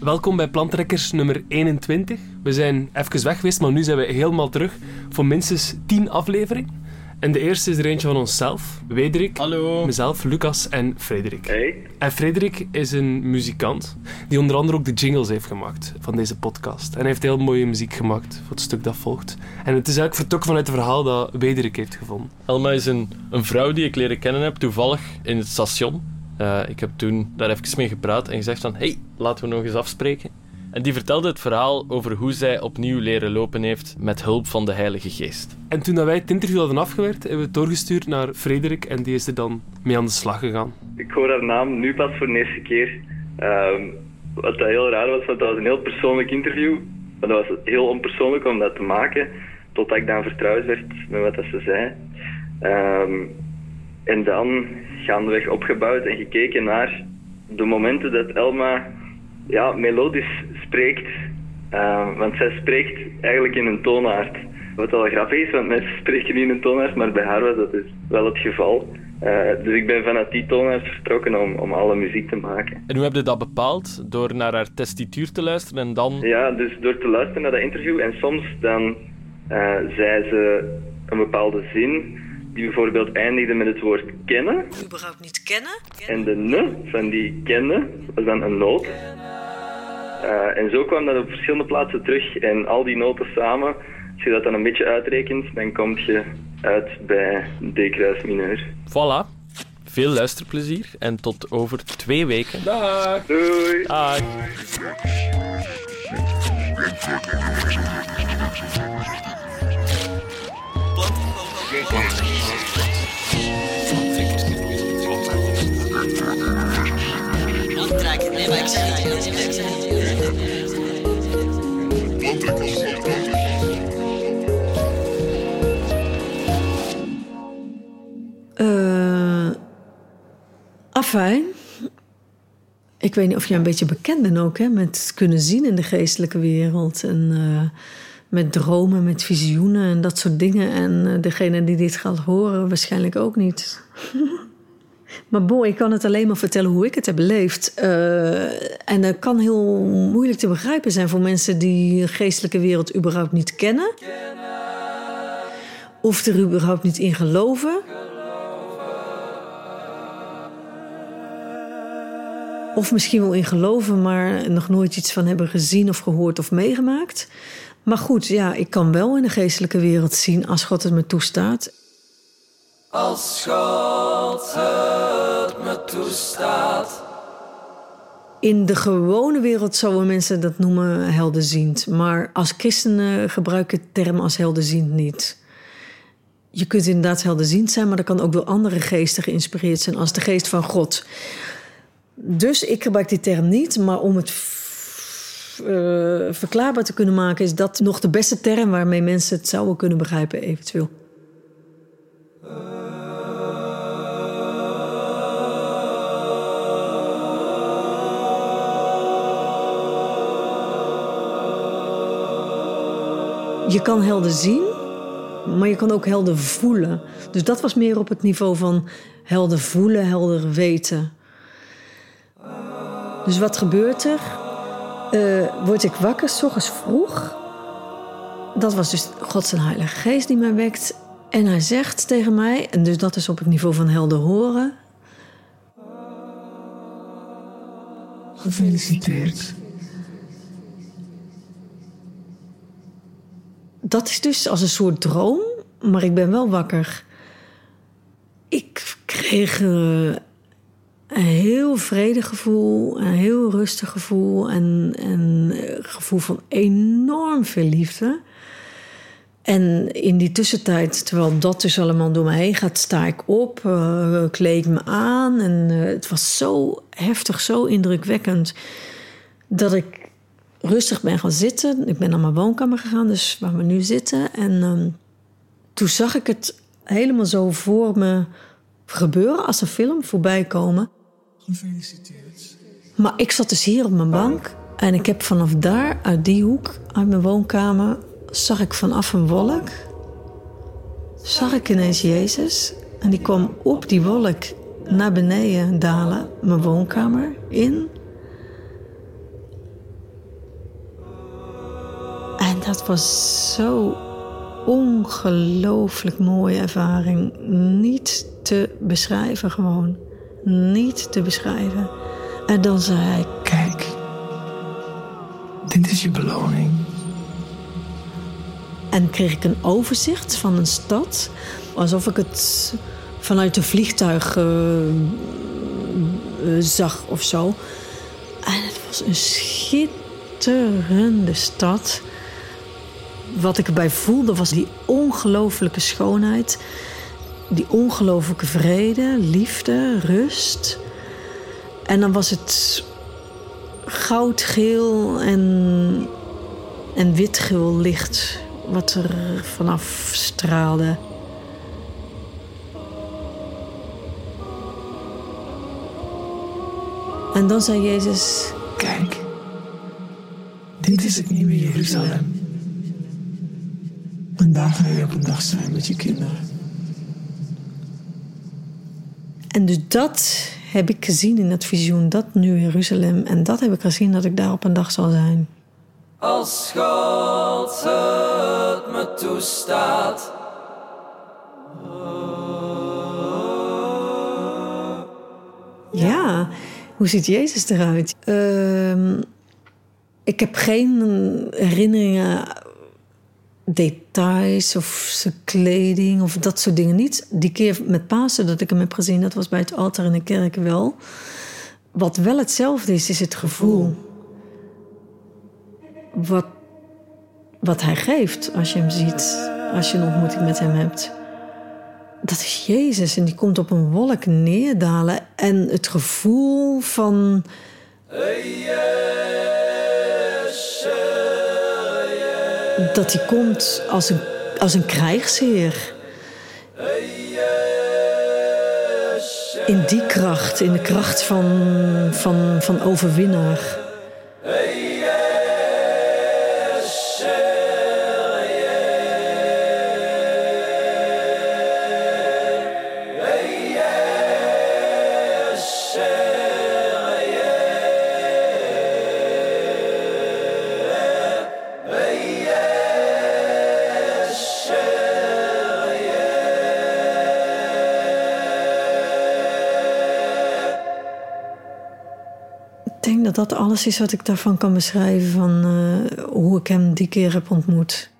Welkom bij Plantrekkers nummer 21. We zijn even weg geweest, maar nu zijn we helemaal terug voor minstens 10 afleveringen. En de eerste is er eentje van onszelf, Wederik, Hallo. mezelf, Lucas en Frederik. Hey. En Frederik is een muzikant die onder andere ook de jingles heeft gemaakt van deze podcast. En hij heeft heel mooie muziek gemaakt voor het stuk dat volgt. En het is eigenlijk vertrokken vanuit het verhaal dat Wederik heeft gevonden. Elma is een, een vrouw die ik leren kennen heb, toevallig in het station. Eh, ik heb toen daar even mee gepraat en gezegd van, hey, laten we nog eens afspreken. En die vertelde het verhaal over hoe zij opnieuw leren lopen heeft met hulp van de Heilige Geest. En toen dat wij het interview hadden afgewerkt, hebben we het doorgestuurd naar Frederik en die is er dan mee aan de slag gegaan. Ik hoor haar naam nu pas voor de eerste keer. Ehm, wat dat heel raar was, want dat was een heel persoonlijk interview. Maar dat was heel onpersoonlijk om dat te maken, totdat ik dan vertrouwd werd met wat dat ze zei. Ehm, en dan gaandeweg opgebouwd en gekeken naar de momenten dat Elma ja, melodisch spreekt. Ehm, want zij spreekt eigenlijk in een toonaard. Wat wel grappig is, want mensen spreken niet in een toonaard, maar bij haar was dat dus wel het geval. Eh, dus ik ben vanuit die toonaard vertrokken om, om alle muziek te maken. En hoe heb je dat bepaald? Door naar haar testituur te luisteren en dan... Ja, dus door te luisteren naar dat interview en soms dan eh, zei ze een bepaalde zin die bijvoorbeeld eindigde met het woord kennen. überhaupt niet kennen. En de ne van die kennen was dan een noot. Eh, en zo kwam dat op verschillende plaatsen terug. En al die noten samen, als je dat dan een beetje uitrekent, dan kom je uit bij D kruis mineur. Voilà. Veel luisterplezier en tot over twee weken. Dag! Doei! Dag! Aantrekken. Eh afijn. Ik weet niet of jij een beetje bekend bent ook, hè? Met kunnen zien in de geestelijke wereld. En eh, met dromen, met visioenen en dat soort dingen. En eh, degene die dit gaat horen, waarschijnlijk ook niet. maar boy, ik kan het alleen maar vertellen hoe ik het heb beleefd. Eh, en dat kan heel moeilijk te begrijpen zijn voor mensen die de geestelijke wereld überhaupt niet kennen. Of er überhaupt niet in geloven. Of misschien wel in geloven, maar nog nooit iets van hebben gezien of gehoord of meegemaakt. Maar goed, ja, ik kan wel in de geestelijke wereld zien als God het me toestaat. Als God het me toestaat. In de gewone wereld zouden mensen dat noemen helderziend. Maar als christenen gebruiken de term als helderziend niet. Je kunt inderdaad helderziend zijn, maar er kan ook door andere geesten geïnspireerd zijn als de geest van God. Dus ik gebruik die term niet, maar om het eh, verklaarbaar te kunnen maken, is dat nog de beste term waarmee mensen het zouden kunnen begrijpen, eventueel. Je kan helder zien, maar je kan ook helder voelen. Dus dat was meer op het niveau van helder voelen, helder weten. Dus wat gebeurt er? Eh, word ik wakker, s vroeg. Dat was dus God zijn Heilige Geest die mij wekt. En hij zegt tegen mij, en dus dat is op het niveau van helder horen. Gefeliciteerd. Dat is dus als een soort droom, maar ik ben wel wakker. Ik kreeg eh, een heel vredig gevoel, een heel rustig gevoel en een eh, gevoel van enorm veel liefde. En in die tussentijd, terwijl dat dus allemaal door me heen gaat, sta ik op, eh, kleed me aan. En het was zo heftig, zo indrukwekkend, dat ik rustig ben gaan zitten. Ik ben naar mijn woonkamer gegaan, dus waar we nu zitten. En ehm, toen zag ik het helemaal zo voor me gebeuren, als een film voorbij komen. Gefeliciteerd. Maar ik zat dus hier op mijn bank en ik heb vanaf daar, uit die hoek, uit mijn woonkamer, zag ik vanaf een wolk, zag ik ineens Jezus. En die kwam op die wolk naar beneden dalen, mijn woonkamer in. Dat was zo ongelooflijk mooie ervaring. Niet te beschrijven gewoon. Niet te beschrijven. En dan zei hij, Kijk, dit is je beloning. En kreeg ik een overzicht van een stad. Alsof ik het vanuit een vliegtuig eh, eh, zag of zo. En het was een schitterende stad. Wat ik erbij voelde was die ongelooflijke schoonheid. Die ongelooflijke vrede, liefde, rust. En dan was het goudgeel en, en witgeel licht wat er vanaf straalde. En dan zei Jezus: Kijk, dit is het nieuwe Jeruzalem. En daar ga je op een dag zijn met je kinderen. En dus dat heb ik gezien in het visioen, dat nieuwe Jeruzalem. En dat heb ik gezien dat ik daar op een dag zal zijn. Als God het me toestaat. Ja, hoe ziet Jezus eruit? Ehm, ik heb geen herinneringen, details of zijn kleding of dat soort dingen niet. Die keer met Pasen dat ik hem heb gezien, dat was bij het altaar in de kerk wel. Wat wel hetzelfde is, is het gevoel. Wat, wat hij geeft als je hem ziet, als je een ontmoeting met hem hebt dat is Jezus en die komt op een wolk neerdalen. En het gevoel van. Dat hij komt als een, als een krijgsheer. In die kracht, in de kracht van, van, van overwinnaar. Dat alles is wat ik daarvan kan beschrijven van eh, hoe ik hem die keer heb ontmoet.